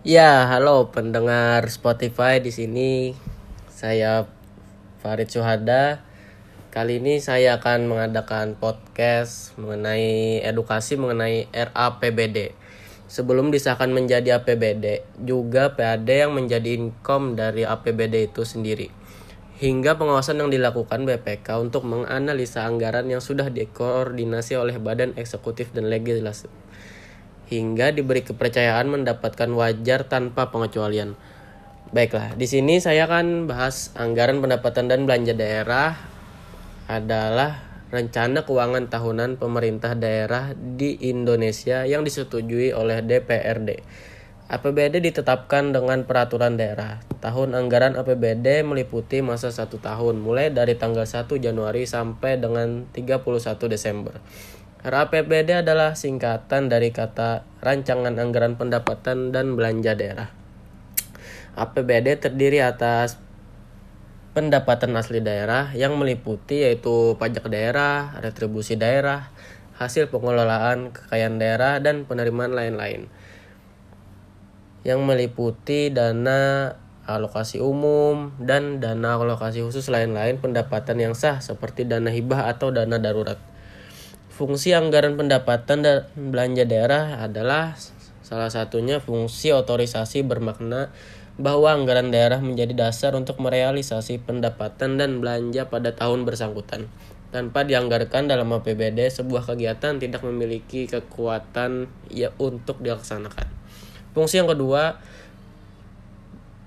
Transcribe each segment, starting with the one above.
Ya, halo pendengar Spotify di sini. Saya Farid Suhada. Kali ini saya akan mengadakan podcast mengenai edukasi mengenai RAPBD. Sebelum disahkan menjadi APBD, juga PAD yang menjadi income dari APBD itu sendiri. Hingga pengawasan yang dilakukan BPK untuk menganalisa anggaran yang sudah dikoordinasi oleh Badan Eksekutif dan Legislatif hingga diberi kepercayaan mendapatkan wajar tanpa pengecualian. Baiklah, di sini saya akan bahas anggaran pendapatan dan belanja daerah adalah rencana keuangan tahunan pemerintah daerah di Indonesia yang disetujui oleh DPRD. APBD ditetapkan dengan peraturan daerah. Tahun anggaran APBD meliputi masa satu tahun, mulai dari tanggal 1 Januari sampai dengan 31 Desember. RAPBD adalah singkatan dari kata Rancangan Anggaran Pendapatan dan Belanja Daerah. APBD terdiri atas pendapatan asli daerah yang meliputi yaitu pajak daerah, retribusi daerah, hasil pengelolaan kekayaan daerah dan penerimaan lain-lain. Yang meliputi dana alokasi umum dan dana alokasi khusus lain-lain pendapatan yang sah seperti dana hibah atau dana darurat. Fungsi anggaran pendapatan dan belanja daerah adalah salah satunya fungsi otorisasi bermakna bahwa anggaran daerah menjadi dasar untuk merealisasi pendapatan dan belanja pada tahun bersangkutan. Tanpa dianggarkan dalam APBD, sebuah kegiatan tidak memiliki kekuatan ya untuk dilaksanakan. Fungsi yang kedua,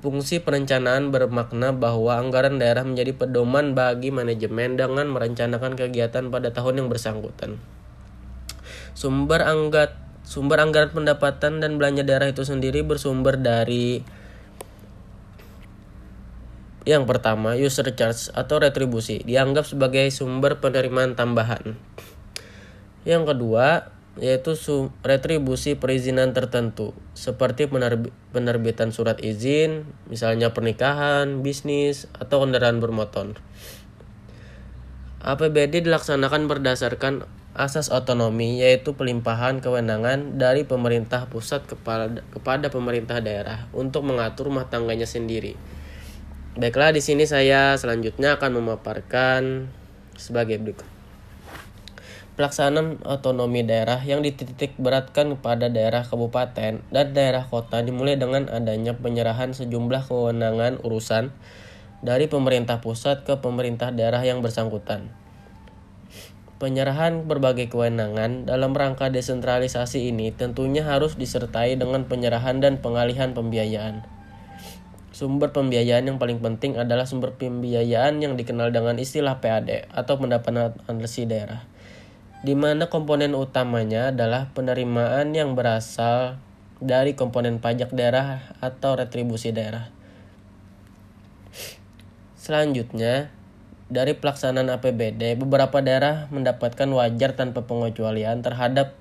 Fungsi perencanaan bermakna bahwa anggaran daerah menjadi pedoman bagi manajemen dengan merencanakan kegiatan pada tahun yang bersangkutan. Sumber anggat sumber anggaran pendapatan dan belanja daerah itu sendiri bersumber dari yang pertama, user charge atau retribusi dianggap sebagai sumber penerimaan tambahan. Yang kedua, yaitu retribusi perizinan tertentu seperti penerbitan surat izin, misalnya pernikahan, bisnis, atau kendaraan bermotor. APBD dilaksanakan berdasarkan asas otonomi yaitu pelimpahan kewenangan dari pemerintah pusat kepada, pemerintah daerah untuk mengatur rumah tangganya sendiri. Baiklah di sini saya selanjutnya akan memaparkan sebagai berikut pelaksanaan otonomi daerah yang dititik beratkan kepada daerah kabupaten dan daerah kota dimulai dengan adanya penyerahan sejumlah kewenangan urusan dari pemerintah pusat ke pemerintah daerah yang bersangkutan. Penyerahan berbagai kewenangan dalam rangka desentralisasi ini tentunya harus disertai dengan penyerahan dan pengalihan pembiayaan. Sumber pembiayaan yang paling penting adalah sumber pembiayaan yang dikenal dengan istilah PAD atau pendapatan asli daerah di mana komponen utamanya adalah penerimaan yang berasal dari komponen pajak daerah atau retribusi daerah. Selanjutnya, dari pelaksanaan APBD, beberapa daerah mendapatkan wajar tanpa pengecualian terhadap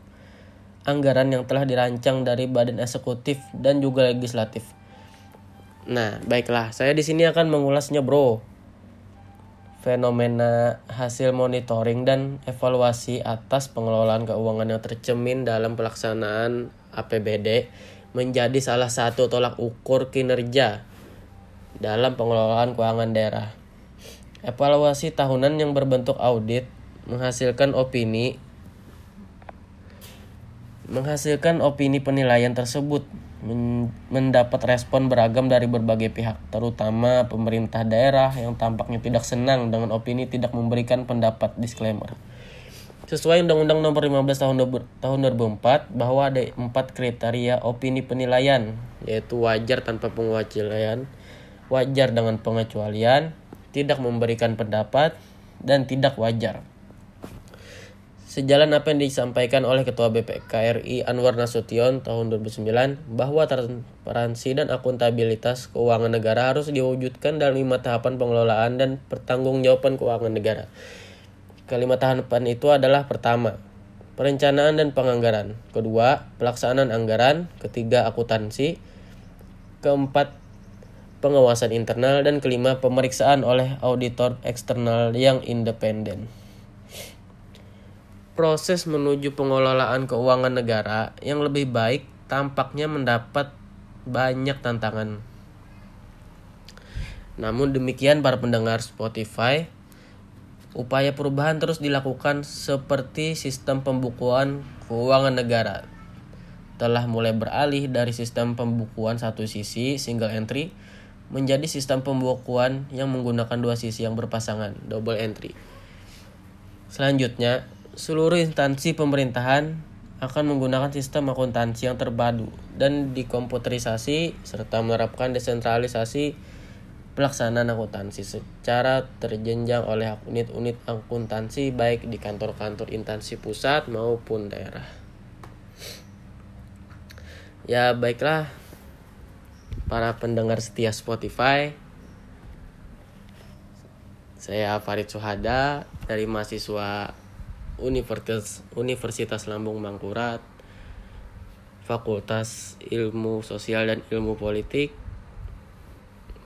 anggaran yang telah dirancang dari badan eksekutif dan juga legislatif. Nah, baiklah, saya di sini akan mengulasnya, Bro fenomena hasil monitoring dan evaluasi atas pengelolaan keuangan yang tercemin dalam pelaksanaan APBD menjadi salah satu tolak ukur kinerja dalam pengelolaan keuangan daerah. Evaluasi tahunan yang berbentuk audit menghasilkan opini menghasilkan opini penilaian tersebut mendapat respon beragam dari berbagai pihak, terutama pemerintah daerah yang tampaknya tidak senang dengan opini tidak memberikan pendapat disclaimer. Sesuai Undang-Undang Nomor 15 Tahun tahun 2004 bahwa ada empat kriteria opini penilaian, yaitu wajar tanpa pengecualian, wajar dengan pengecualian, tidak memberikan pendapat, dan tidak wajar. Sejalan apa yang disampaikan oleh Ketua BPK RI Anwar Nasution tahun 2009 bahwa transparansi dan akuntabilitas keuangan negara harus diwujudkan dalam lima tahapan pengelolaan dan pertanggungjawaban keuangan negara. Kelima tahapan itu adalah pertama, perencanaan dan penganggaran. Kedua, pelaksanaan anggaran. Ketiga, akuntansi. Keempat, pengawasan internal. Dan kelima, pemeriksaan oleh auditor eksternal yang independen proses menuju pengelolaan keuangan negara yang lebih baik tampaknya mendapat banyak tantangan. Namun demikian para pendengar Spotify, upaya perubahan terus dilakukan seperti sistem pembukuan keuangan negara telah mulai beralih dari sistem pembukuan satu sisi single entry menjadi sistem pembukuan yang menggunakan dua sisi yang berpasangan double entry. Selanjutnya, seluruh instansi pemerintahan akan menggunakan sistem akuntansi yang terpadu dan dikomputerisasi serta menerapkan desentralisasi pelaksanaan akuntansi secara terjenjang oleh unit-unit akuntansi baik di kantor-kantor instansi pusat maupun daerah. Ya baiklah para pendengar setia Spotify. Saya Farid Suhada dari mahasiswa Universitas Universitas Lambung Mangkurat Fakultas Ilmu Sosial dan Ilmu Politik.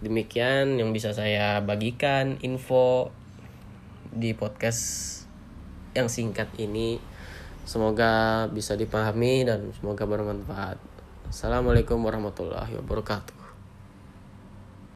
Demikian yang bisa saya bagikan info di podcast yang singkat ini. Semoga bisa dipahami dan semoga bermanfaat. Assalamualaikum warahmatullahi wabarakatuh